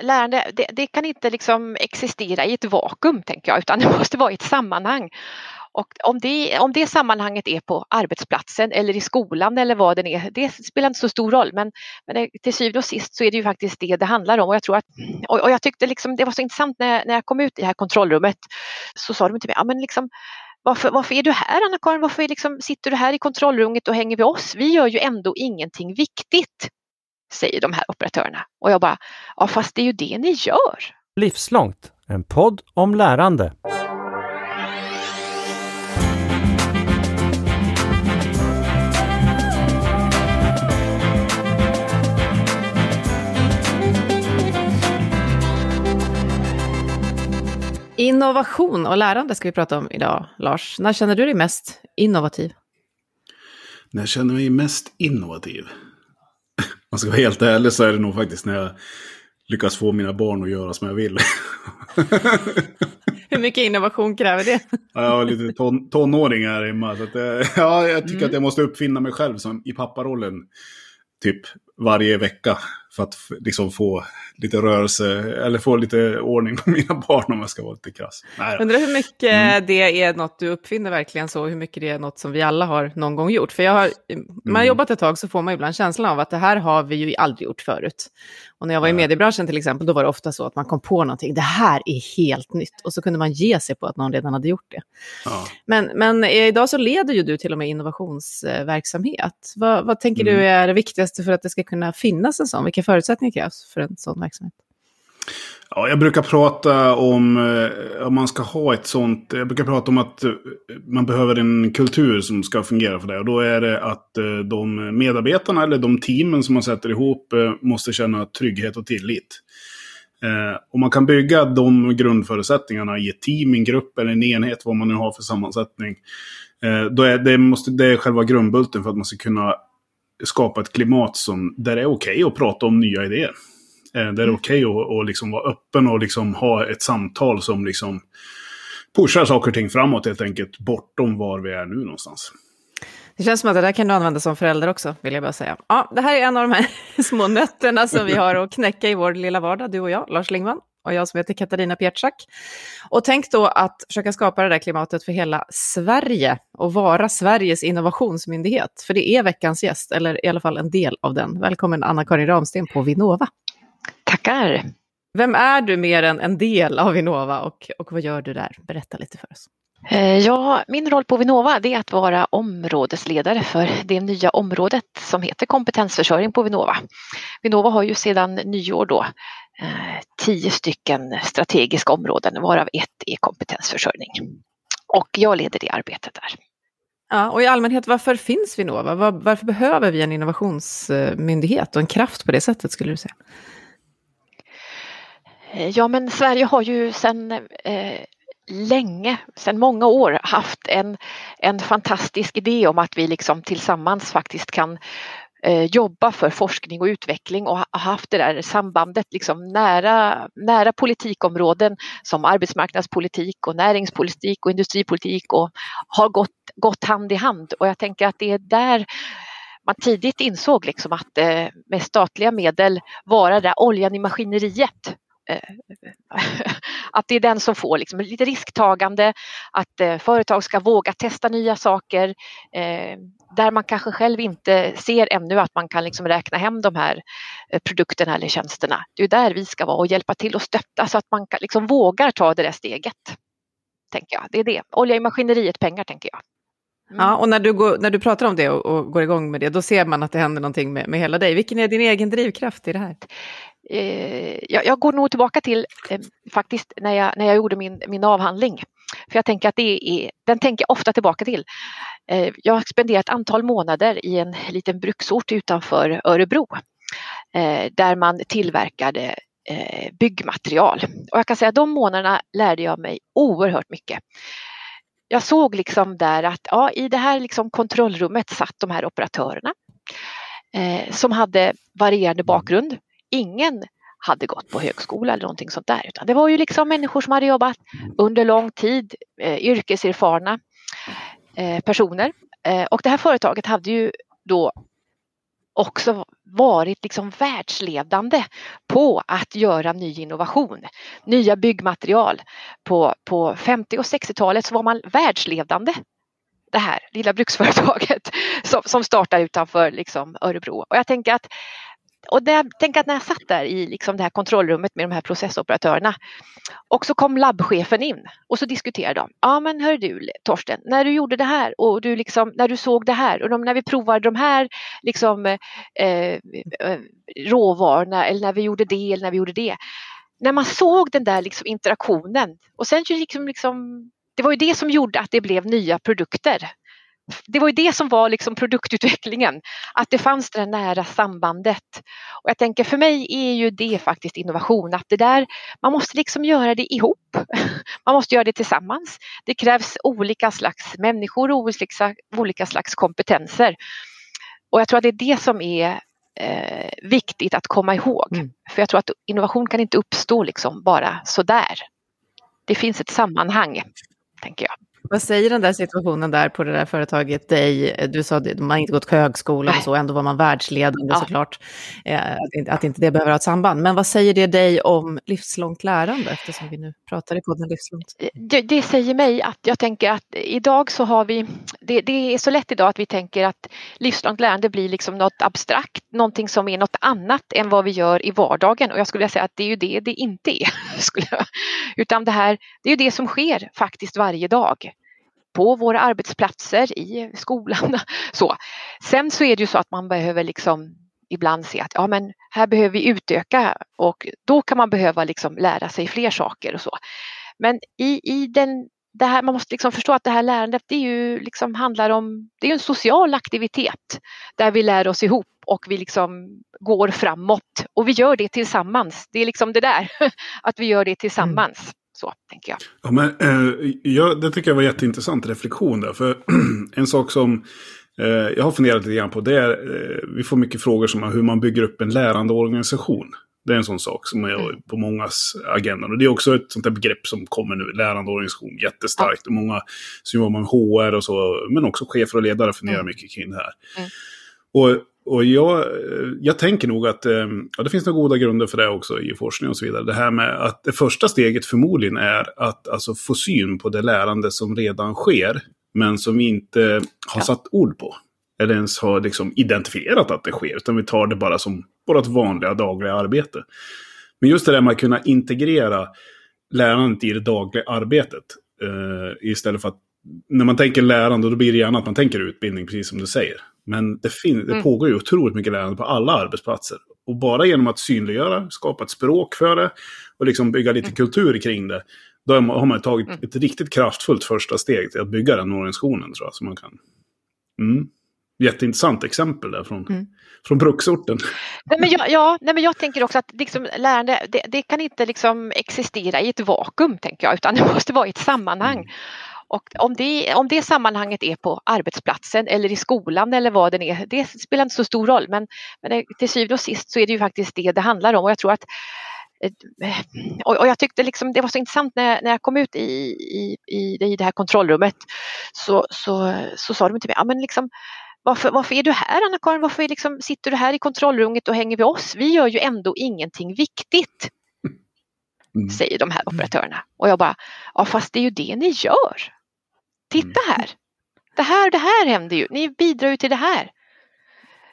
lärande, det, det, kan inte liksom existera i ett vakuum tänker jag, utan det måste vara i ett sammanhang. Och om det, om det sammanhanget är på arbetsplatsen eller i skolan eller vad den är, det spelar inte så stor roll. Men, men till syvende och sist så är det ju faktiskt det det handlar om. Och jag, tror att, och, och jag tyckte liksom, det var så intressant när, när jag kom ut i det här kontrollrummet så sa de till mig, ja men liksom varför, varför är du här Anna-Karin? Varför liksom, sitter du här i kontrollrummet och hänger med oss? Vi gör ju ändå ingenting viktigt, säger de här operatörerna. Och jag bara, ja fast det är ju det ni gör. Livslångt, en podd om lärande. Innovation och lärande ska vi prata om idag, Lars. När känner du dig mest innovativ? När jag känner mig mest innovativ? Man ska vara helt ärlig så är det nog faktiskt när jag lyckas få mina barn att göra som jag vill. Hur mycket innovation kräver det? ja, jag har lite ton, tonåringar hemma. Så att, ja, jag tycker mm. att jag måste uppfinna mig själv som, i papparollen. Typ varje vecka. För att liksom få lite rörelse, eller få lite ordning på mina barn om jag ska vara lite krass. Undrar hur mycket mm. det är något du uppfinner verkligen så, hur mycket det är något som vi alla har någon gång gjort. För jag har, man har mm. jobbat ett tag så får man ibland känslan av att det här har vi ju aldrig gjort förut. Och när jag var i mediebranschen till exempel, då var det ofta så att man kom på någonting, det här är helt nytt. Och så kunde man ge sig på att någon redan hade gjort det. Ja. Men, men idag så leder ju du till och med innovationsverksamhet. Vad, vad tänker mm. du är det viktigaste för att det ska kunna finnas en sån? Vilka förutsättningar krävs för en sån verksamhet? Ja, jag brukar prata om, eh, om man ska ha ett sånt, jag brukar prata om att eh, man behöver en kultur som ska fungera för det. Och då är det att eh, de medarbetarna eller de teamen som man sätter ihop måste känna trygghet och tillit. Om man kan bygga de grundförutsättningarna i ett team, en grupp eller en enhet, vad man nu har för sammansättning. Då är det, måste, det är själva grundbulten för att man ska kunna skapa ett klimat som, där det är okej okay att prata om nya idéer. Eh, där det är mm. okej okay att, liksom vara öppen och liksom ha ett samtal som liksom pushar saker och ting framåt helt enkelt, bortom var vi är nu någonstans. Det känns som att det där kan du använda som förälder också, vill jag bara säga. Ja, det här är en av de här små nötterna som vi har att knäcka i vår lilla vardag, du och jag, Lars Lingman, och jag som heter Katarina Pietschak. Och tänk då att försöka skapa det där klimatet för hela Sverige och vara Sveriges innovationsmyndighet, för det är veckans gäst, eller i alla fall en del av den. Välkommen Anna-Karin Ramsten på Vinnova. Tackar! Vem är du mer än en del av Vinnova och, och vad gör du där? Berätta lite för oss. Eh, ja, min roll på Vinnova är att vara områdesledare för det nya området som heter kompetensförsörjning på Vinnova. Vinnova har ju sedan nyår då tio stycken strategiska områden varav ett är kompetensförsörjning. Och jag leder det arbetet där. Ja, och i allmänhet, varför finns Vinnova? Var, varför behöver vi en innovationsmyndighet och en kraft på det sättet skulle du säga? Eh, ja, men Sverige har ju sedan eh, länge, sedan många år haft en, en fantastisk idé om att vi liksom tillsammans faktiskt kan eh, Eh, jobba för forskning och utveckling och ha haft det där sambandet liksom nära, nära politikområden som arbetsmarknadspolitik och näringspolitik och industripolitik och har gått, gått hand i hand. Och jag tänker att det är där man tidigt insåg liksom att eh, med statliga medel vara där oljan i maskineriet Eh, att det är den som får liksom lite risktagande, att eh, företag ska våga testa nya saker eh, där man kanske själv inte ser ännu att man kan liksom räkna hem de här produkterna eller tjänsterna. Det är där vi ska vara och hjälpa till och stötta så att man liksom vågar ta det där steget. Tänker jag. Det är det. Olja i maskineriet, pengar tänker jag. Mm. Ja, och när du, går, när du pratar om det och, och, går igång med det, då ser man att det händer någonting med, med hela dig. Vilken är din egen drivkraft i det här? Eh, jag, jag, går nog tillbaka till eh, faktiskt när jag, när jag gjorde min, min avhandling. För jag tänker att det är, den tänker jag ofta tillbaka till. Eh, jag har spenderat ett antal månader i en liten bruksort utanför Örebro eh, där man tillverkade eh, byggmaterial. Och jag kan säga att de månaderna lärde jag mig oerhört mycket. Jag såg liksom där att ja, i det här liksom kontrollrummet satt de här operatörerna eh, som hade varierande bakgrund ingen hade gått på högskola eller någonting sånt där. Utan det var ju liksom människor som hade jobbat under lång tid, eh, yrkeserfarna eh, personer. Eh, och det här företaget hade ju då också varit liksom världsledande på att göra ny innovation, nya byggmaterial. På, på 50 och 60-talet så var man världsledande det här lilla bruksföretaget som, som startar utanför liksom Örebro. Och jag tänker att och det, tänk att när jag satt där i liksom det här kontrollrummet med de här processoperatörerna och så kom labbchefen in och så diskuterade de. Ja men hör du Torsten, när du gjorde det här och du liksom, när du såg det här och de, när vi provade de här liksom, eh, eh, råvarorna eller när vi gjorde det eller när vi gjorde det. När man såg den där liksom interaktionen och sen liksom, liksom det var ju det som gjorde att det blev nya produkter. Det var ju det som var liksom produktutvecklingen, att det fanns det nära sambandet. Och jag tänker för mig är ju det faktiskt innovation, att det där, man måste liksom göra det ihop. Man måste göra det tillsammans. Det krävs olika slags människor och olika, olika slags kompetenser. Och jag tror att det är det som är eh, viktigt att komma ihåg. Mm. För jag tror att innovation kan inte uppstå liksom bara sådär. Det finns ett sammanhang tänker jag. Vad säger den där situationen där på det där företaget dig? Du sa att man inte gått på högskolan och så, ändå var man världsledande ja. såklart. Eh, att, inte, att inte det behöver ha ett samband. Men vad säger det dig om livslångt lärande, eftersom vi nu pratar i podden livslångt? Eh, det, det säger mig att jag tänker att idag så har vi, det, det, är så lätt idag att vi tänker att livslångt lärande blir liksom något abstrakt, någonting som är något annat än vad vi gör i vardagen. Och jag skulle säga att det är ju det det inte är. Skulle jag. Utan det här, det är ju det som sker faktiskt varje dag på våra arbetsplatser, i skolan. Så. Sen så är det ju så att man behöver liksom ibland se att ja, men här behöver vi utöka och då kan man behöva liksom lära sig fler saker och så. Men i, i den, det här, man måste liksom förstå att det här lärandet det är ju liksom handlar om, det är en social aktivitet där vi lär oss ihop och vi liksom går framåt och vi gör det tillsammans. Det är liksom det där, att vi gör det tillsammans. Så tänker jag. Ja, men, eh, ja, det tycker jag var jätteintressant reflektion där. För en sak som eh, jag har funderat lite grann på det är, eh, vi får mycket frågor som hur man bygger upp en lärande organisation. Det är en sån sak som är mm. på mångas agenda. Och det är också ett sånt där begrepp som kommer nu, lärande organisation, jättestarkt. Och många som jobbar med HR och så, men också chefer och ledare funderar mm. mycket kring det här. Mm. Och och jag, jag tänker nog att ehm, ja, det finns några goda grunder för det också i forskning och så vidare. Det här med att det första steget förmodligen är att alltså, få syn på det lärande som redan sker, men som vi inte har satt ord på. Eller ens har liksom identifierat att det sker, utan vi tar det bara som vårt vanliga dagliga arbete. Men just det där med att kunna integrera lärandet i det dagliga arbetet. Eh, istället för att när man tänker lärande, då blir det gärna att man tänker utbildning, precis som du säger. Men det, fin- det mm. pågår ju otroligt mycket lärande på alla arbetsplatser. Och bara genom att synliggöra, skapa ett språk för det och liksom bygga lite mm. kultur kring det. Då har man tagit mm. ett riktigt kraftfullt första steg till att bygga den organisationen tror jag. Så man kan... Mm. Jätteintressant exempel där från, mm. från bruksorten. Nej, men jag, ja, nej, men jag tänker också att liksom, lärande det, det, kan inte liksom existera i ett vakuum, tänker jag, utan det måste vara i ett sammanhang. Mm. Och om det, om det sammanhanget är på arbetsplatsen eller i skolan eller vad det är, det spelar inte så stor roll. Men, men till syvende och sist så är det ju faktiskt det det handlar om. Och jag tror att eh, och jag tyckte liksom det var så intressant när, när jag kom ut i, i, i det här kontrollrummet så, så, så sa de till mig, ja men liksom varför, varför är du här Anna-Karin? Varför liksom, sitter du här i kontrollrummet och hänger med oss? Vi gör ju ändå ingenting viktigt. Mm. Säger de här operatörerna. Och jag bara, ja fast det är ju det ni gör. Titta mm. här! Det här det här händer ju. Ni bidrar ju till det här.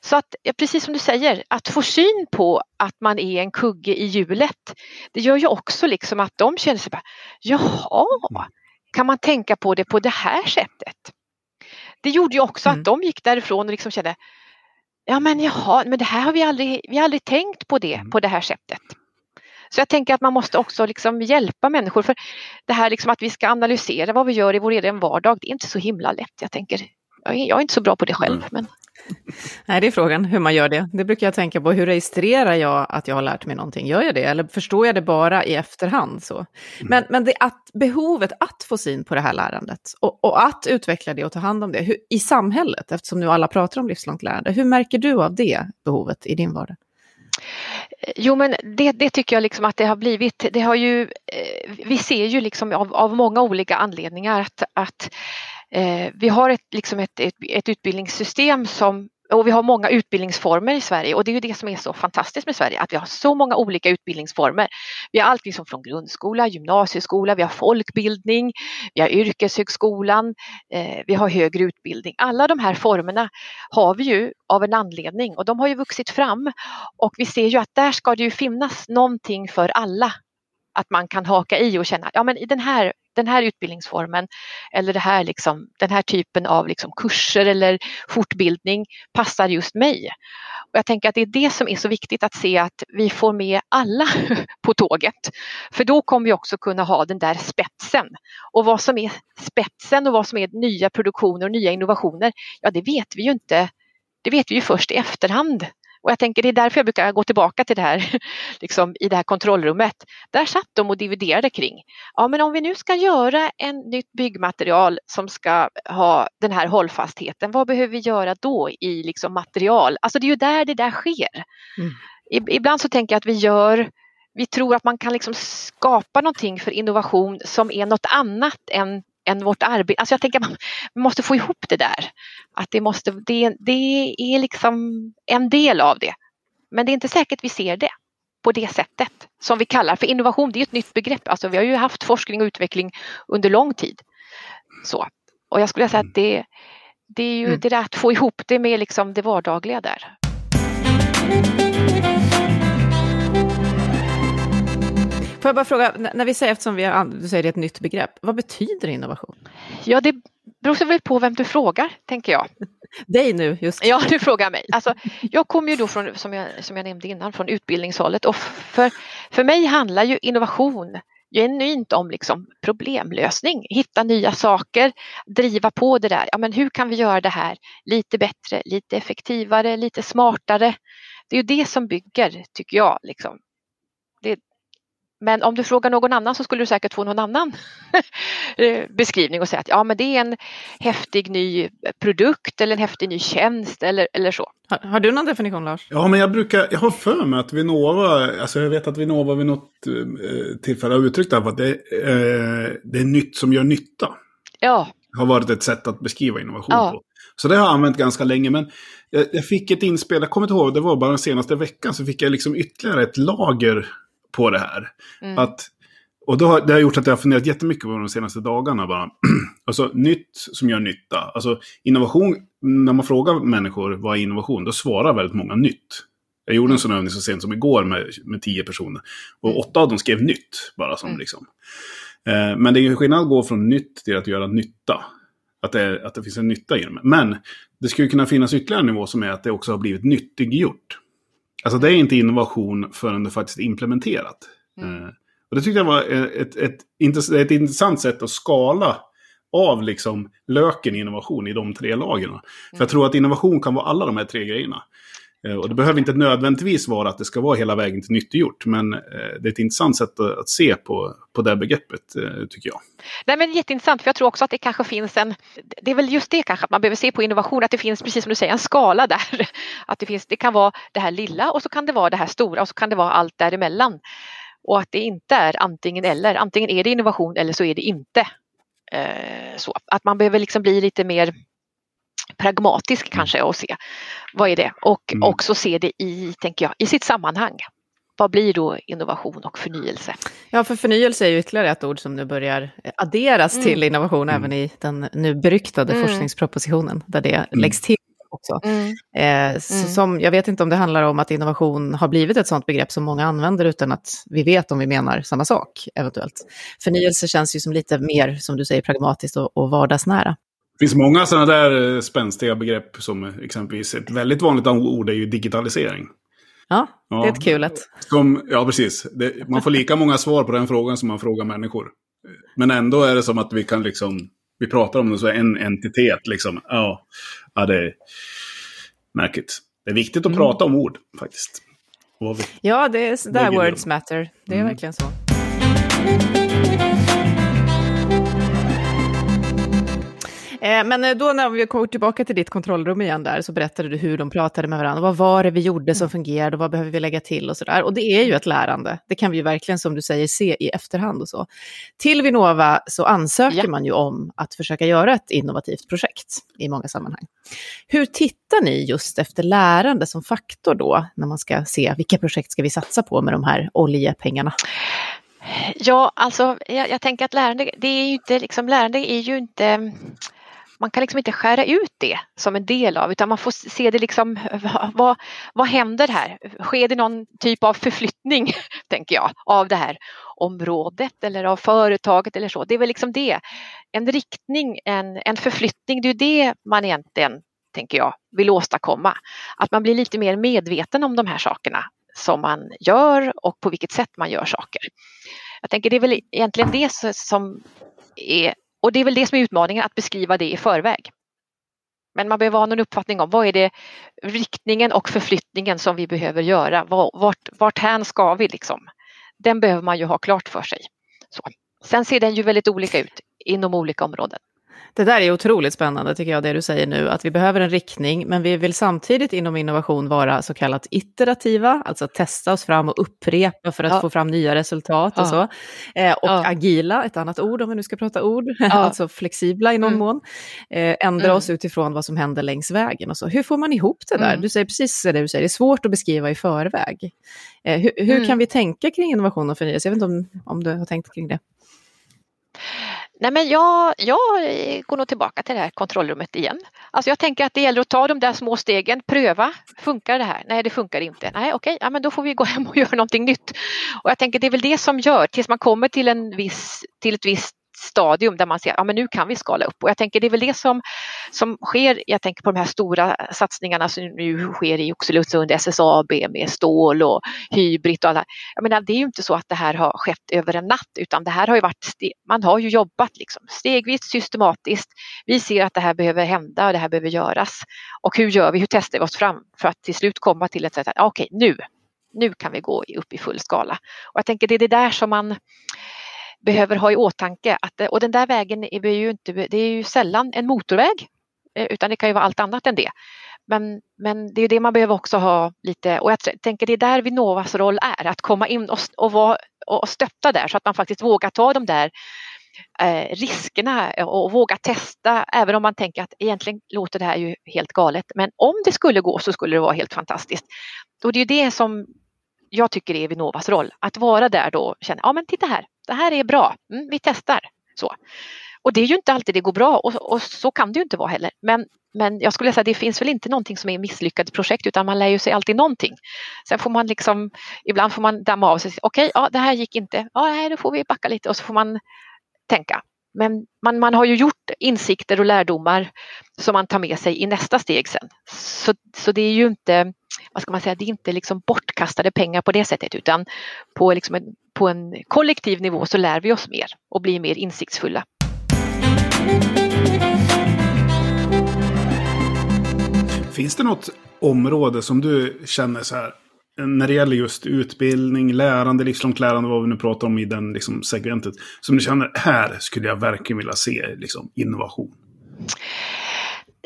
Så att, precis som du säger, att få syn på att man är en kugge i hjulet, det gör ju också liksom att de känner sig bara, jaha, kan man tänka på det på det här sättet? Det gjorde ju också mm. att de gick därifrån och liksom kände, ja men jaha, men det här har vi aldrig, vi har aldrig tänkt på det mm. på det här sättet. Så jag tänker att man måste också liksom hjälpa människor. För det här liksom att vi ska analysera vad vi gör i vår egen vardag, det är inte så himla lätt. Jag tänker, jag är, inte så bra på det själv. Mm. Men... Nej, det är frågan hur man gör det. Det brukar jag tänka på. Hur registrerar jag att jag har lärt mig någonting? Gör jag det eller förstår jag det bara i efterhand? Så? Mm. Men, men det att, behovet att få syn på det här lärandet och, och att utveckla det och ta hand om det hur, i samhället, eftersom nu alla pratar om livslångt lärande. Hur märker du av det behovet i din vardag? Jo men det, det, tycker jag liksom att det har blivit. Det har ju, eh, vi ser ju liksom av, av många olika anledningar att, att eh, vi har ett, liksom ett, ett, ett, utbildningssystem som och vi har många utbildningsformer i Sverige och det är ju det som är så fantastiskt med Sverige, att vi har så många olika utbildningsformer. Vi har allt liksom från grundskola, gymnasieskola, vi har folkbildning, vi har yrkeshögskolan, eh, vi har högre utbildning. Alla de här formerna har vi ju av en anledning och de har ju vuxit fram och vi ser ju att där ska det ju finnas någonting för alla att man kan haka i och känna, ja men i den här, den här utbildningsformen eller det här liksom, den här typen av liksom kurser eller fortbildning passar just mig. Och jag tänker att det är det som är så viktigt att se att vi får med alla på tåget. För då kommer vi också kunna ha den där spetsen. Och vad som är spetsen och vad som är nya produktioner och nya innovationer, ja det vet vi ju inte. Det vet vi ju först i efterhand och jag tänker det är därför jag brukar gå tillbaka till det här liksom, i det här kontrollrummet. Där satt de och dividerade kring. Ja men om vi nu ska göra en nytt byggmaterial som ska ha den här hållfastheten, vad behöver vi göra då i liksom, material? Alltså det är ju där det där sker. Mm. Ibland så tänker jag att vi gör vi tror att man kan liksom skapa någonting för innovation som är något annat än än vårt arbete. Alltså jag tänker att man måste få ihop det där. Att det, måste, det, det är liksom en del av det. Men det är inte säkert vi ser det på det sättet som vi kallar för innovation. Det är ett nytt begrepp. Alltså vi har ju haft forskning och utveckling under lång tid. Så. Och jag skulle säga att det, det är ju mm. det där att få ihop det med liksom det vardagliga där. Får jag bara fråga, när vi säger, eftersom vi har, du säger det är ett nytt begrepp, vad betyder innovation? Ja, det beror väl på vem du frågar, tänker jag. Dig nu, just. Ja, du frågar mig. Alltså, jag kommer ju då från, som jag, som jag nämnde innan, från utbildningshållet och för, för mig handlar ju innovation genuint om liksom problemlösning, hitta nya saker, driva på det där. Ja, men hur kan vi göra det här lite bättre, lite effektivare, lite smartare? Det är ju det som bygger, tycker jag. Liksom. Det, men om du frågar någon annan så skulle du säkert få någon annan eh, beskrivning och säga att ja men det är en häftig ny produkt eller en häftig ny tjänst eller, eller så. Har, har du någon definition Lars? Ja men jag brukar, jag har för mig att Vinnova, alltså jag vet att Vinnova vid något eh, tillfälle har uttryckt det att det, eh, det är nytt som gör nytta. Ja. Har varit ett sätt att beskriva innovation ja. på. Så det har jag använt ganska länge. Men jag, jag, fick ett inspel, jag kommer inte ihåg, det var bara den senaste veckan så fick jag liksom ytterligare ett lager på det här. Mm. Att, och då har, det har gjort att jag har funderat jättemycket på de senaste dagarna. Bara. alltså nytt som gör nytta. Alltså innovation, när man frågar människor vad är innovation, då svarar väldigt många nytt. Jag gjorde en sån övning så sent som igår med, med tio personer. Och mm. åtta av dem skrev nytt, bara som mm. liksom. Eh, men det är skillnad att gå från nytt till att göra nytta. Att det, att det finns en nytta i det. Men det skulle kunna finnas ytterligare en nivå som är att det också har blivit nyttiggjort. Alltså det är inte innovation förrän det faktiskt är implementerat. Mm. Eh, och det tyckte jag var ett, ett, ett, ett intressant sätt att skala av liksom löken i innovation i de tre lagren. Mm. För jag tror att innovation kan vara alla de här tre grejerna. Eh, och det behöver inte nödvändigtvis vara att det ska vara hela vägen till nyttiggjort. Men eh, det är ett intressant sätt att se på, på det begreppet, eh, tycker jag. Nej, men jätteintressant, för jag tror också att det kanske finns en... Det är väl just det kanske, att man behöver se på innovation, att det finns, precis som du säger, en skala där. Att det, finns, det kan vara det här lilla och så kan det vara det här stora och så kan det vara allt däremellan. Och att det inte är antingen eller. Antingen är det innovation eller så är det inte. så att man behöver liksom bli lite mer pragmatisk mm. kanske och se vad är det och mm. också se det i, tänker jag, i sitt sammanhang. Vad blir då innovation och förnyelse? Ja, för förnyelse är ju ytterligare ett ord som nu börjar adderas mm. till innovation även mm. i den nu beryktade mm. forskningspropositionen där det mm. läggs till också. Eh, som, jag vet inte om det handlar om att innovation har blivit ett sådant begrepp som många använder utan att vi vet om vi menar samma sak eventuellt. Förnyelse känns ju som lite mer, som du säger, pragmatiskt och, och vardagsnära. Det finns många sådana där eh, spänstiga begrepp som exempelvis ett väldigt vanligt ord är ju digitalisering. Ja, det är ett kul ett. Som, ja, precis. Det, man får lika många svar på den frågan som man frågar människor. Men ändå är det som att vi kan liksom, vi pratar om det som en entitet liksom. Ja, ja det är märkligt. Det är viktigt att mm. prata om ord faktiskt. Ja, det är där words matter. Det är mm. verkligen så. Men eh, då när vi kommer tillbaka till ditt kontrollrum igen där så berättade du hur de pratade med varandra. Vad var det vi gjorde som mm. fungerade och vad behöver vi lägga till och sådär. Och det är ju ett lärande. Det kan vi ju verkligen som du säger se i efterhand och så. Till Vinnova så ansöker ja. man ju om att försöka göra ett innovativt projekt i många sammanhang. Hur tittar ni just efter lärande som faktor då när man ska se vilka projekt ska vi satsa på med de här oljepengarna? Ja, alltså jag, jag, tänker att lärande, det är ju inte liksom, lärande är ju inte man kan liksom inte skära ut det som en del av utan man får se det liksom, vad, vad händer här? Sker det någon typ av förflyttning, tänker jag, av det här området eller av företaget eller så. Det är väl liksom det. En riktning, en, en förflyttning, det är det man egentligen, tänker jag, vill åstadkomma. Att man blir lite mer medveten om de här sakerna som man gör och på vilket sätt man gör saker. Jag tänker det är väl egentligen det som är, och det är väl det som är utmaningen, att beskriva det i förväg. Men man behöver ha någon uppfattning om vad är det riktningen och förflyttningen som vi behöver göra. Vart, vart hän ska vi liksom? Den behöver man ju ha klart för sig. Så. Sen ser den ju väldigt olika ut inom olika områden. Det där är otroligt spännande tycker jag, det du säger nu, att vi behöver en riktning, men vi vill samtidigt inom innovation vara så kallat iterativa, alltså testa oss fram och upprepa för att ja. få fram nya resultat ja. och så. Eh, och ja. agila, ett annat ord om vi nu ska prata ord, alltså flexibla i någon mm. mån. Eh, ändra mm. oss utifrån vad som händer längs vägen och så. Hur får man ihop det där? Mm. Du säger precis det du säger, det är svårt att beskriva i förväg. Eh, hur, hur kan mm. vi tänka kring innovation och förnyelse? Jag vet inte om, om du har tänkt kring det. Nej men jag, jag eh, går nog tillbaka till det här kontrollrummet igen. Alltså jag tänker att det gäller att ta de där små stegen, pröva, funkar det här? Nej det funkar inte. Nej okej, ja, men då får vi gå hem och göra någonting nytt. Och jag tänker det är väl det som gör, tills man kommer till, en viss, till ett visst stadium där man ser att ja, nu kan vi skala upp. Och jag tänker det är väl det som, som sker. Jag tänker på de här stora satsningarna som nu sker i Oxelösund, SSAB med stål och hybrid och alla. Jag menar, det är ju inte så att det här har skett över en natt utan det här har ju varit, man har ju jobbat liksom stegvis, systematiskt. Vi ser att det här behöver hända och det här behöver göras. Och hur gör vi, hur testar vi oss fram för att till slut komma till ett sätt att okej, nu, nu kan vi gå upp i full skala. Och jag tänker det är det där som man behöver ha i åtanke att, och den där vägen är ju inte, det är ju sällan en motorväg eh, utan det kan ju vara allt annat än det. Men, men det är det man behöver också ha lite och jag tänker det är där Vinnovas roll är, att komma in och, och, vara, och stötta där så att man faktiskt vågar ta de där eh, riskerna eh, och våga testa även om man tänker att egentligen låter det här ju helt galet. Men om det skulle gå så skulle det vara helt fantastiskt. Och det är ju det som jag tycker är Vinnovas roll, att vara där då och känna, ja men titta här, det här är bra, mm, vi testar. Så. Och det är ju inte alltid det går bra och, och, så kan det ju inte vara heller. Men, men jag skulle säga att det finns väl inte någonting som är misslyckat projekt utan man lär ju sig alltid någonting. Sen får man liksom, ibland får man damma av sig, okej, okay, ja det här gick inte, ja nej, då får vi backa lite och så får man tänka. Men man, man har ju gjort insikter och lärdomar som man tar med sig i nästa steg sen. Så, så det är ju inte, vad ska man säga, det är inte liksom bortkastade pengar på det sättet utan på, liksom en, på en kollektiv nivå så lär vi oss mer och blir mer insiktsfulla. Finns det något område som du känner så här, när det gäller just utbildning, lärande, livslångt lärande, vad vi nu pratar om i den liksom, segmentet, som du känner, här skulle jag verkligen vilja se liksom, innovation?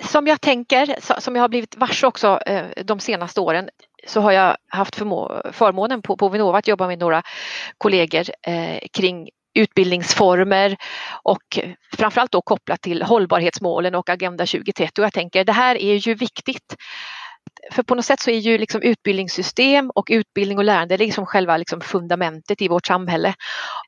Som jag tänker, som jag har blivit varse också eh, de senaste åren, så har jag haft förmånen på, på Vinnova att jobba med några kollegor eh, kring utbildningsformer och framförallt då kopplat till hållbarhetsmålen och Agenda 2030. Och jag tänker det här är ju viktigt för på något sätt så är ju liksom utbildningssystem och utbildning och lärande liksom själva liksom fundamentet i vårt samhälle.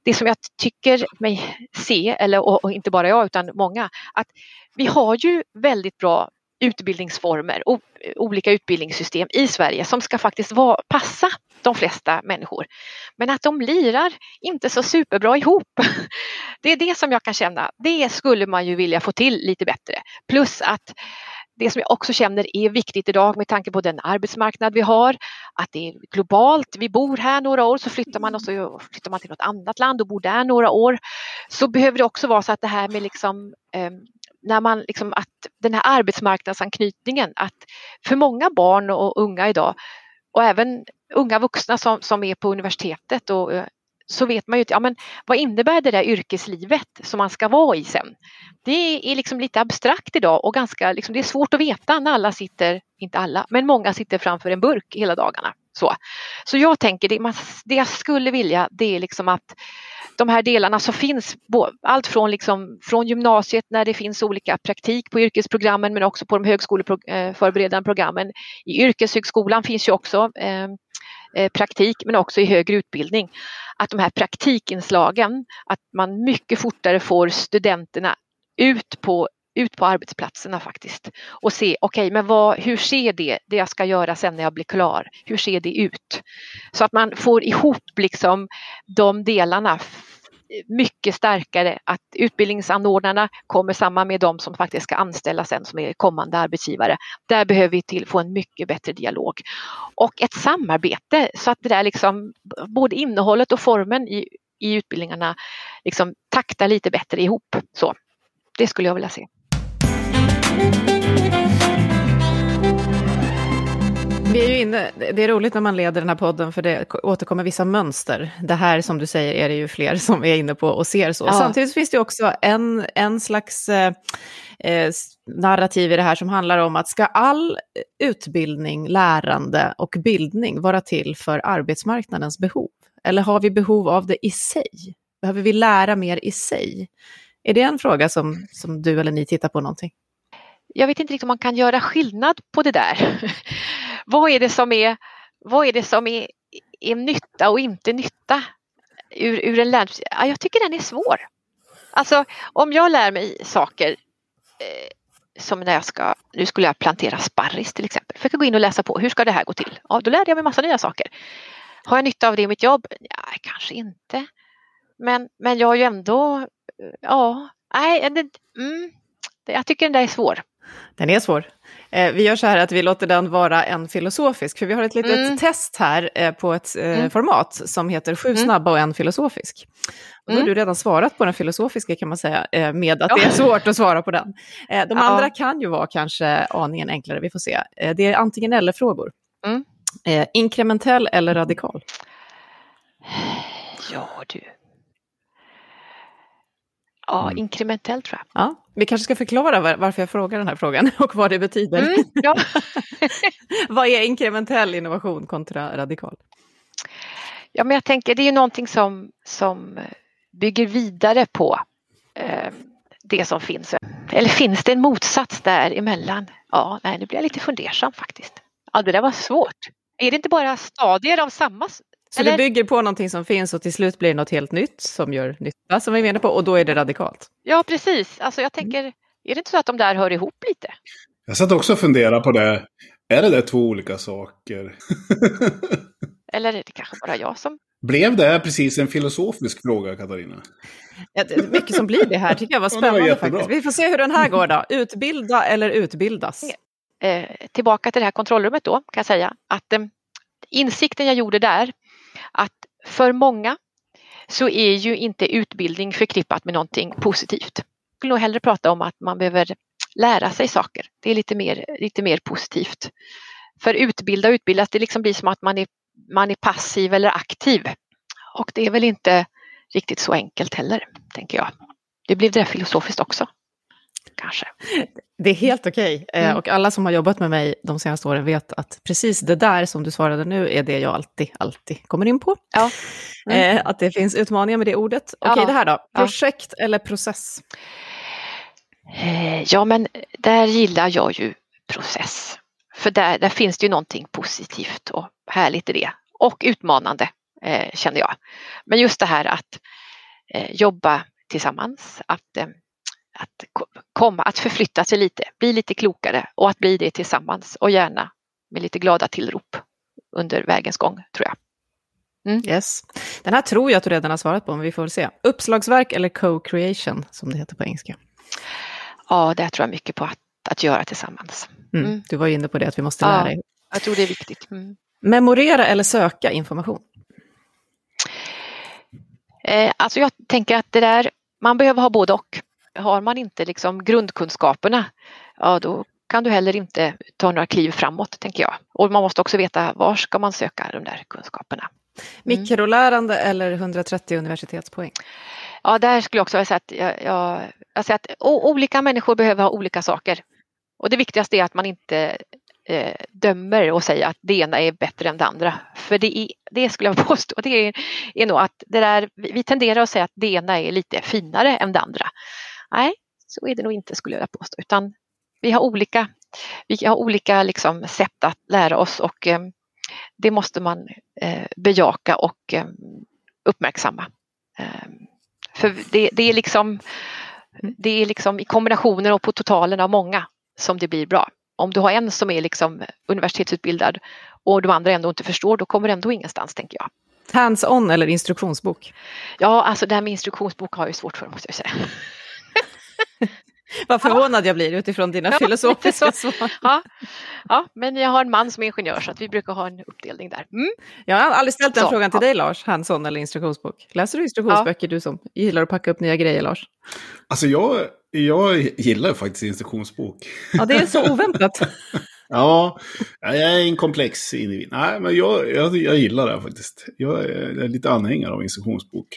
Det som jag tycker mig se, eller och, och inte bara jag utan många, att vi har ju väldigt bra utbildningsformer och olika utbildningssystem i Sverige som ska faktiskt vara, passa de flesta människor. Men att de lirar inte så superbra ihop. Det är det som jag kan känna, det skulle man ju vilja få till lite bättre. Plus att det som jag också känner är viktigt idag med tanke på den arbetsmarknad vi har, att det är globalt. Vi bor här några år så flyttar man och så flyttar man till något annat land och bor där några år. Så behöver det också vara så att det här med liksom eh, när man liksom att den här arbetsmarknadsanknytningen att för många barn och unga idag och även unga vuxna som, som är på universitetet och eh, så vet man ju inte, ja men vad innebär det där yrkeslivet som man ska vara i sen? Det är liksom lite abstrakt idag och ganska, liksom, det är svårt att veta när alla sitter, inte alla, men många sitter framför en burk hela dagarna. Så, så jag tänker, det, man, det jag skulle vilja det är liksom att de här delarna som finns, allt från, liksom, från gymnasiet när det finns olika praktik på yrkesprogrammen men också på de högskoleförberedande eh, programmen. I yrkeshögskolan finns ju också eh, eh praktik men också i högre utbildning. Att de här praktikinslagen, att man mycket fortare får studenterna ut på ut på arbetsplatserna faktiskt och se, okej, okay, men vad, hur ser det, det jag ska göra sen när jag blir klar, hur ser det ut? Så att man får ihop liksom de delarna mycket starkare, att utbildningsanordnarna kommer samman med de som faktiskt ska anställa sen som är kommande arbetsgivare. Där behöver vi till få en mycket bättre dialog. Och ett samarbete så att det där liksom, både innehållet och formen i, i utbildningarna liksom taktar lite bättre ihop. Så, det skulle jag vilja se. Vi är ju inne, det är roligt när man leder den här podden för det återkommer vissa mönster. Det här som du säger är det ju fler som är inne på och ser så. Ja. Samtidigt finns det också en, en slags eh, eh narrativ i det här som handlar om att ska all utbildning, lärande och bildning vara till för arbetsmarknadens behov? Eller har vi behov av det i sig? Behöver vi lära mer i sig? Är det en fråga som, som du eller ni tittar på någonting? Jag vet inte riktigt om man kan göra skillnad på det där. vad är det som är, vad är, det som är, är nytta och inte nytta ur, ur en lärd... Ja, jag tycker den är svår. Alltså om jag lär mig saker eh, som när jag ska, nu skulle jag plantera sparris till exempel. För jag kan gå in och läsa på, hur ska det här gå till? Ja, då lärde jag mig massa nya saker. Har jag nytta av det i mitt jobb? Ja, kanske inte. Men, men jag har ju ändå, ja, nej, det, mm, jag tycker den där är svår. Den är svår. Eh, vi gör så här att vi låter den vara en filosofisk, för vi har ett litet mm. test här eh, på ett eh, mm. format som heter Sju mm. snabba och en filosofisk. Och då har mm. du redan svarat på den filosofiska kan man säga, med att ja. det är svårt att svara på den. De ja. andra kan ju vara kanske aningen enklare, vi får se. Det är antingen eller-frågor. Mm. inkrementell eller radikal? Ja du. Ja, mm. inkrementell tror jag. Ja, vi kanske ska förklara varför jag frågar den här frågan och vad det betyder. Mm, ja. vad är inkrementell innovation kontra radikal? Ja, men jag tänker det är någonting som, som bygger vidare på eh, det som finns. Eller finns det en motsats däremellan? Ja, nej, nu blir jag lite fundersam faktiskt. Ja, det där var svårt. Är det inte bara stadier av samma så Eller? det bygger på någonting som finns och till slut blir det något helt nytt som gör nytta, som vi menar på, och då är det radikalt. Ja, precis. Alltså jag tänker, är det inte så att de där hör ihop lite? Jag satt också och funderade på det. Är det där två olika saker? Eller är det kanske bara jag som... Blev det precis en filosofisk fråga, Katarina? Ja, mycket som blir det här tycker jag var spännande ja, faktiskt. Vi får se hur den här går då. Utbilda eller utbildas? Eh, tillbaka till det här kontrollrummet då, kan jag säga. Att eh, insikten jag gjorde där att för många så är ju inte utbildning förknippat med någonting positivt. Jag skulle nog hellre prata om att man behöver lära sig saker. Det är lite mer, lite mer positivt. För utbilda och utbildas, det liksom blir som att man är, man är passiv eller aktiv. Och det är väl inte riktigt så enkelt heller, tänker jag. Det blev det filosofiskt också kanske. Det är helt okej. Okay. Eh, mm. Och alla som har jobbat med mig de senaste åren vet att precis det där som du svarade nu är det jag alltid, alltid kommer in på. Ja. Mm. Eh, att det finns utmaningar med det ordet. Okej, okay, det här då. Projekt eller process? Eh, ja, men där gillar jag ju process. För där, där finns det ju någonting positivt och härligt i det. Och utmanande, eh, känner jag. Men just det här att eh, jobba tillsammans, att att komma, att förflytta sig lite, bli lite klokare och att bli det tillsammans och gärna med lite glada tillrop under vägens gång tror jag. Mm. Yes. Den här tror jag att du redan har svarat på, men vi får väl se. Uppslagsverk eller co-creation, som det heter på engelska? Ja, det tror jag mycket på att, att göra tillsammans. Mm. Mm. Du var inne på det, att vi måste lära ja. Jag tror det är viktigt. Mm. Memorera eller söka information? Eh, alltså jag tänker att det där, man behöver ha både och har man inte liksom grundkunskaperna, ja då kan du heller inte ta några kliv framåt, tänker jag. Och man måste också veta var ska man söka de där kunskaperna. Mikrolärande eller 130 universitetspoäng? Ja, där skulle jag också säga att, jag, jag, säger att olika människor behöver ha olika saker. Och det viktigaste är att man inte eh, dömer och säger att det ena är bättre än det andra. För det, är, det skulle jag påstå, det är, är nog att det där, vi tenderar att säga att det ena är lite finare än det andra. Nej, så är det nog inte skulle jag påstå, utan vi har olika, vi har olika liksom, sätt att lära oss och eh, det måste man eh, bejaka och eh, uppmärksamma. Eh, för det, det, är liksom, det är liksom i kombinationer och på totalen av många som det blir bra. Om du har en som är liksom universitetsutbildad och de andra ändå inte förstår, då kommer det ändå ingenstans, tänker jag. Hands-on eller instruktionsbok? Ja, alltså det här med instruktionsbok har jag svårt för, måste jag säga. Vad förvånad ja. jag blir utifrån dina ja, filosofiska svar. Ja. ja, men jag har en man som är ingenjör så att vi brukar ha en uppdelning där. Mm. Jag har aldrig ställt den så, frågan till ja. dig Lars, hands-on eller instruktionsbok. Läser du instruktionsböcker du som gillar att packa upp nya grejer Lars? Alltså jag, jag gillar faktiskt instruktionsbok. Ja, det är så oväntat. ja, jag är en komplex individ. Nej, men jag, jag, jag gillar det faktiskt. Jag är lite anhängare av instruktionsbok.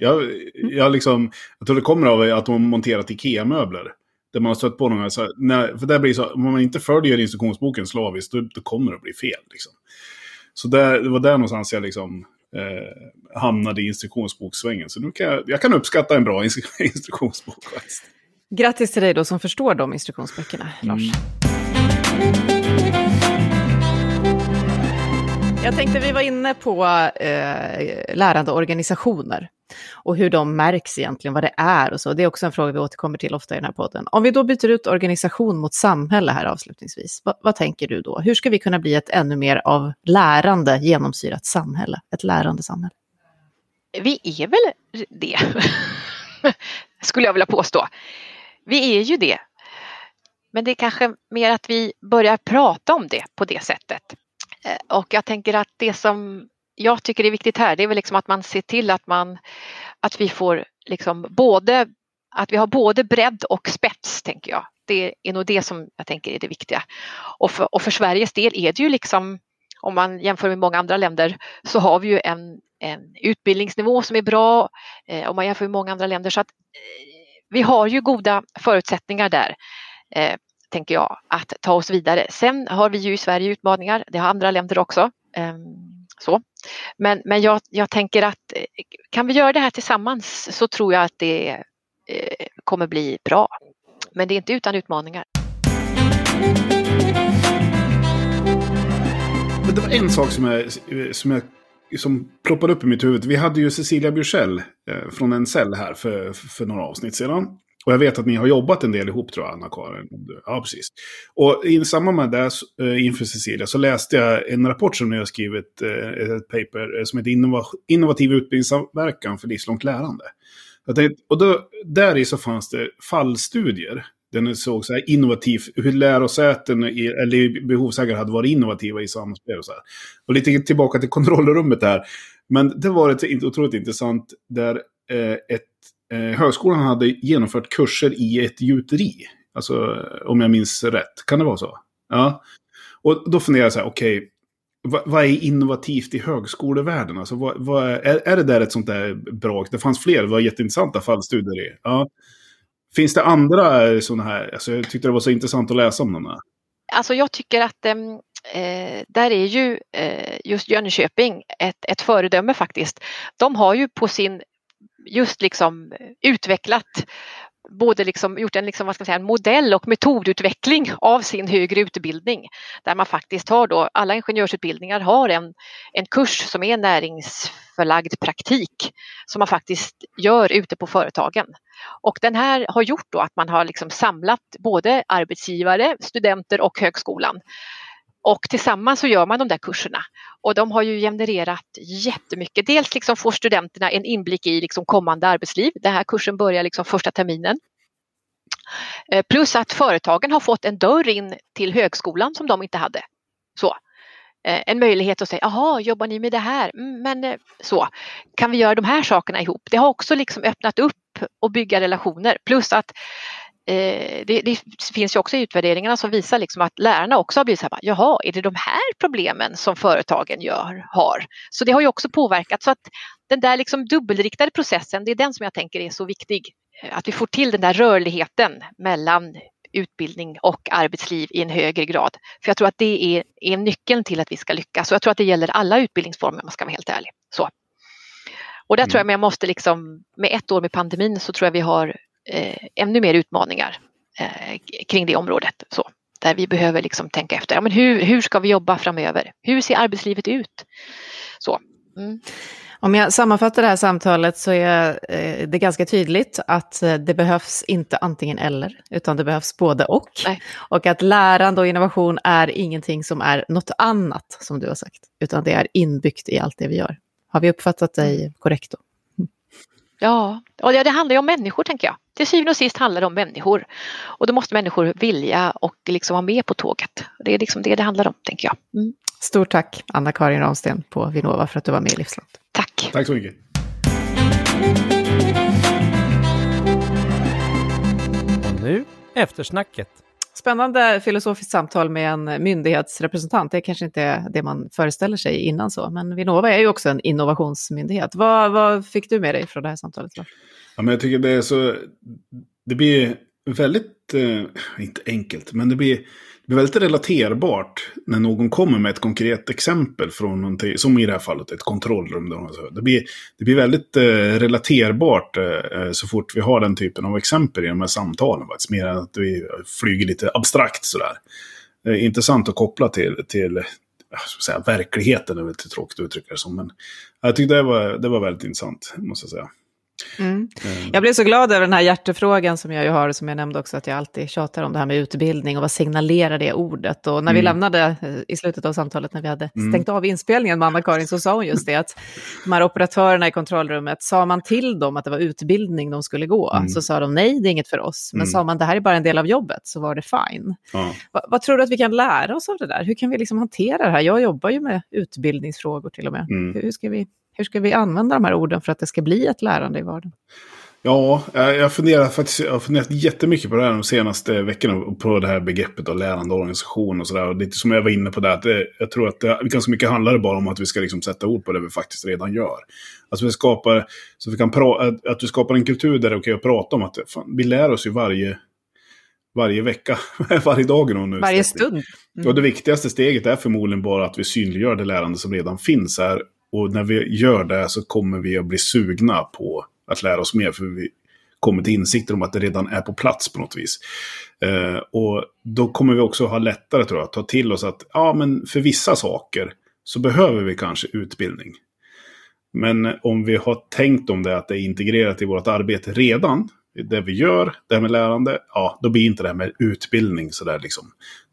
Jag, jag, liksom, jag tror det kommer av att de har monterat Ikea-möbler. Där man har stött på någon så när, för det blir så, om man inte följer instruktionsboken slaviskt, då, då kommer det att bli fel. Liksom. Så där, det var där någonstans jag liksom, eh, hamnade i instruktionsboksvängen. Så nu kan jag, jag kan uppskatta en bra instruktionsbok. Faktiskt. Grattis till dig då som förstår de instruktionsböckerna, Lars. Mm. Jag tänkte vi var inne på eh, lärande organisationer och hur de märks egentligen, vad det är och så. Det är också en fråga vi återkommer till ofta i den här podden. Om vi då byter ut organisation mot samhälle här avslutningsvis, vad, vad tänker du då? Hur ska vi kunna bli ett ännu mer av lärande genomsyrat samhälle, ett lärande samhälle? Vi är väl det, skulle jag vilja påstå. Vi är ju det. Men det är kanske mer att vi börjar prata om det på det sättet. Eh, och jag tänker att det som jag tycker är viktigt här det är väl liksom att man ser till att man att vi får liksom både att vi har både bredd och spets tänker jag. Det är nog det som jag tänker är det viktiga. Och för, och för Sveriges del är det ju liksom om man jämför med många andra länder så har vi ju en, en utbildningsnivå som är bra eh, om man jämför med många andra länder. Så att eh, vi har ju goda förutsättningar där, eh, tänker jag, att ta oss vidare. Sen har vi ju i Sverige utmaningar, det har andra länder också. Ehm, så. Men, men jag, jag tänker att eh, kan vi göra det här tillsammans så tror jag att det eh, kommer bli bra. Men det är inte utan utmaningar. Det var en sak som jag, som jag som ploppade upp i mitt huvud. Vi hade ju Cecilia Bjursell eh, från en cell här för, för några avsnitt sedan. Och jag vet att ni har jobbat en del ihop tror jag, Anna-Karin. Ja, precis. Och i samband med det, eh, inför Cecilia, så läste jag en rapport som ni har skrivit, eh, ett paper eh, som heter Innovativ utbildningssamverkan för livslångt lärande. Tänkte, och då, där i så fanns det fallstudier. Den såg så här innovativ, hur lärosäten eller behovsägare hade varit innovativa i samspel och så här. Och lite tillbaka till kontrollrummet där. Men det var ett otroligt intressant där ett Eh, högskolan hade genomfört kurser i ett gjuteri. Alltså om jag minns rätt. Kan det vara så? Ja. Och då funderar jag så här, okej. Okay, vad, vad, är innovativt i högskolevärlden? Alltså, vad, vad är, är det där ett sånt där bra? Det fanns fler, det var jätteintressanta fallstudier i. Ja. Finns det andra eh, sådana här? Alltså, jag tyckte det var så intressant att läsa om dem. Här. Alltså jag tycker att ehm, eh, där är ju eh, just Jönköping ett, ett föredöme faktiskt. De har ju på sin just liksom eh, utvecklat både liksom gjort en, liksom, vad ska man säga, en modell och metodutveckling av sin högre utbildning. Där man faktiskt har då, alla ingenjörsutbildningar har en, en kurs som är näringsförlagd praktik som man faktiskt gör ute på företagen. Och den här har gjort då att man har liksom samlat både arbetsgivare, studenter och högskolan och tillsammans så gör man de där kurserna och de har ju genererat jättemycket. Dels liksom får studenterna en inblick i liksom kommande arbetsliv. Den här kursen börjar liksom första terminen. Eh, plus att företagen har fått en dörr in till högskolan som de inte hade. Så. Eh, en möjlighet att säga, jaha, jobbar ni med det här? Mm, men eh, så, kan vi göra de här sakerna ihop? Det har också liksom öppnat upp och bygga relationer. Plus att eh, det, det, finns ju också utvärderingarna som visar liksom att lärarna också har blivit så här, jaha, är det de här problemen som företagen gör, har? Så det har ju också påverkat. Så att den där liksom dubbelriktade processen, det är den som jag tänker är så viktig. Att vi får till den där rörligheten mellan utbildning och arbetsliv i en högre grad. För jag tror att det är, är nyckeln till att vi ska lyckas. Och jag tror att det gäller alla utbildningsformer om man ska vara helt ärlig. Så. Och där mm. tror jag man måste liksom, med ett år med pandemin så tror jag vi har eh, ännu mer utmaningar eh, kring det området. Så, där vi behöver liksom tänka efter, ja, men hur, hur ska vi jobba framöver? Hur ser arbetslivet ut? Så. Mm. Om jag sammanfattar det här samtalet så är eh, det ganska tydligt att eh, det behövs inte antingen eller, utan det behövs både och. Nej. Och att lärande och innovation är ingenting som är något annat, som du har sagt, utan det är inbyggt i allt det vi gör. Har vi uppfattat dig mm. korrekt då? Ja, och det handlar ju om människor tänker jag. Till syvende och sist handlar det om människor. Och då måste människor vilja och liksom vara med på tåget. Det är liksom det det handlar om, tänker jag. Mm. Stort tack, Anna-Karin Ramsten på Vinnova, för att du var med i Livslångt. Tack. Tack så mycket. Och nu eftersnacket. Spännande filosofiskt samtal med en myndighetsrepresentant. Det kanske inte är det man föreställer sig innan så, men Vinnova är ju också en innovationsmyndighet. Vad, vad fick du med dig från det här samtalet? Då? Ja, men jag tycker det är så... Det blir väldigt, eh, inte enkelt, men det blir det blir väldigt relaterbart när någon kommer med ett konkret exempel från någonting, som i det här fallet ett kontrollrum. Alltså. Det blir, det blir väldigt eh, relaterbart eh, eh, så fort vi har den typen av exempel i de här samtalen. Faktiskt, mer än att vi flyger lite abstrakt sådär. Det är intressant att koppla till, till eh, säga, verkligheten, är väl lite tråkigt att uttrycka det som. Men jag tyckte det var, det var väldigt intressant, måste jag säga. Mm. mm. Jag blev så glad över den här hjärtefrågan som jag ju har, som jag nämnde också, att jag alltid tjatar om det här med utbildning och vad signalerar det ordet? Och när mm. vi lämnade eh, i slutet av samtalet, när vi hade mm. stängt av inspelningen med Anna-Karin, så sa hon just det, att de här operatörerna i kontrollrummet, sa man till dem att det var utbildning de skulle gå, mm. så sa de nej, det är inget för oss. Men mm. sa man det här är bara en del av jobbet, så var det fine. Ja. Va, vad tror du att vi kan lära oss av det där? Hur kan vi liksom hantera det här? Jag jobbar ju med utbildningsfrågor till och med. Hur, hur ska vi hur ska vi använda de här orden för att det ska bli ett lärande i vardagen? Ja, jag funderar faktiskt, jag har funderat jättemycket på det här de senaste veckorna. På det här begreppet av lärande organisation och sådär. Lite som jag var inne på där, att det, jag tror att det, ganska mycket handlar det bara om att vi ska liksom sätta ord på det vi faktiskt redan gör. Alltså vi skapar, så vi kan pra, att, vi skapar en kultur där det är okej att prata om att fan, vi lär oss ju varje, varje vecka, varje dag. Nu varje stund. Mm. Och det viktigaste steget är förmodligen bara att vi synliggör det lärande som redan finns här och när vi gör det så kommer vi att bli sugna på att lära oss mer. För vi kommer till insikter om att det redan är på plats på något vis. Eh, och då kommer vi också ha lättare tror jag, att ta till oss att ja, men för vissa saker så behöver vi kanske utbildning. Men om vi har tänkt om det, att det är integrerat i vårt arbete redan, det vi gör, det här med lärande, ja, då blir inte det här med utbildning sådär liksom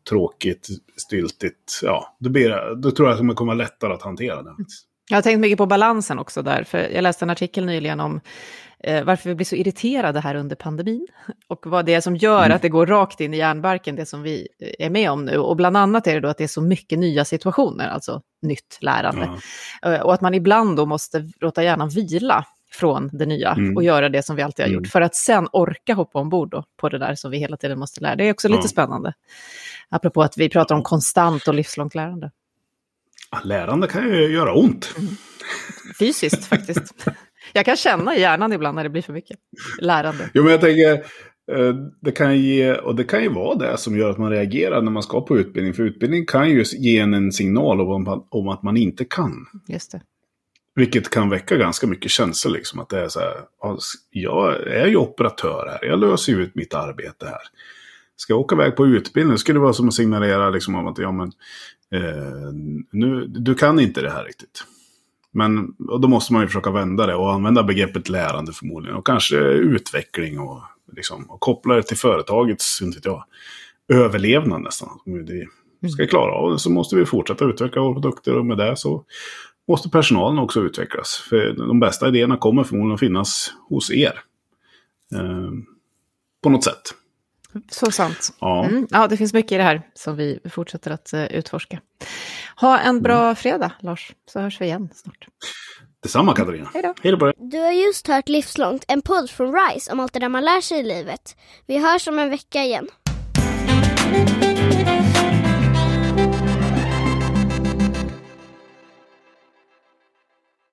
tråkigt, styltigt. Ja, då, blir, då tror jag att det kommer vara lättare att hantera det. Jag har tänkt mycket på balansen också där, för jag läste en artikel nyligen om eh, varför vi blir så irriterade här under pandemin och vad det är som gör mm. att det går rakt in i hjärnbarken, det som vi eh, är med om nu. Och bland annat är det då att det är så mycket nya situationer, alltså nytt lärande. Mm. Och att man ibland då måste låta hjärnan vila från det nya mm. och göra det som vi alltid har gjort, mm. för att sen orka hoppa ombord då på det där som vi hela tiden måste lära. Det är också lite spännande. Apropå att vi pratar om konstant och livslångt lärande. Lärande kan ju göra ont. Mm. Fysiskt faktiskt. Jag kan känna i hjärnan ibland när det blir för mycket lärande. Jo, men jag tänker, eh, det kan ge, och det kan ju vara det som gör att man reagerar när man ska på utbildning. För utbildning kan ju ge en en signal om, om att man inte kan. Just det. Vilket kan väcka ganska mycket känslor. Liksom, att det är så här, jag är ju operatör här, jag löser ju ut mitt arbete här. Ska jag åka iväg på utbildning skulle det vara som att signalera liksom, om att ja, men, eh, nu, du kan inte det här riktigt. Men då måste man ju försöka vända det och använda begreppet lärande förmodligen. Och kanske utveckling och, liksom, och koppla det till företagets inte jag, överlevnad nästan. Ska mm. klara av det så måste vi fortsätta utveckla våra produkter och med det så måste personalen också utvecklas. För de bästa idéerna kommer förmodligen att finnas hos er. Eh, på något sätt. Så sant. Ja. Mm. ja, det finns mycket i det här som vi fortsätter att uh, utforska. Ha en bra mm. fredag, Lars, så hörs vi igen snart. Detsamma Katarina. Hej då. Hej då på dig. Du har just hört Livslångt, en podd från RISE om allt det där man lär sig i livet. Vi hörs om en vecka igen.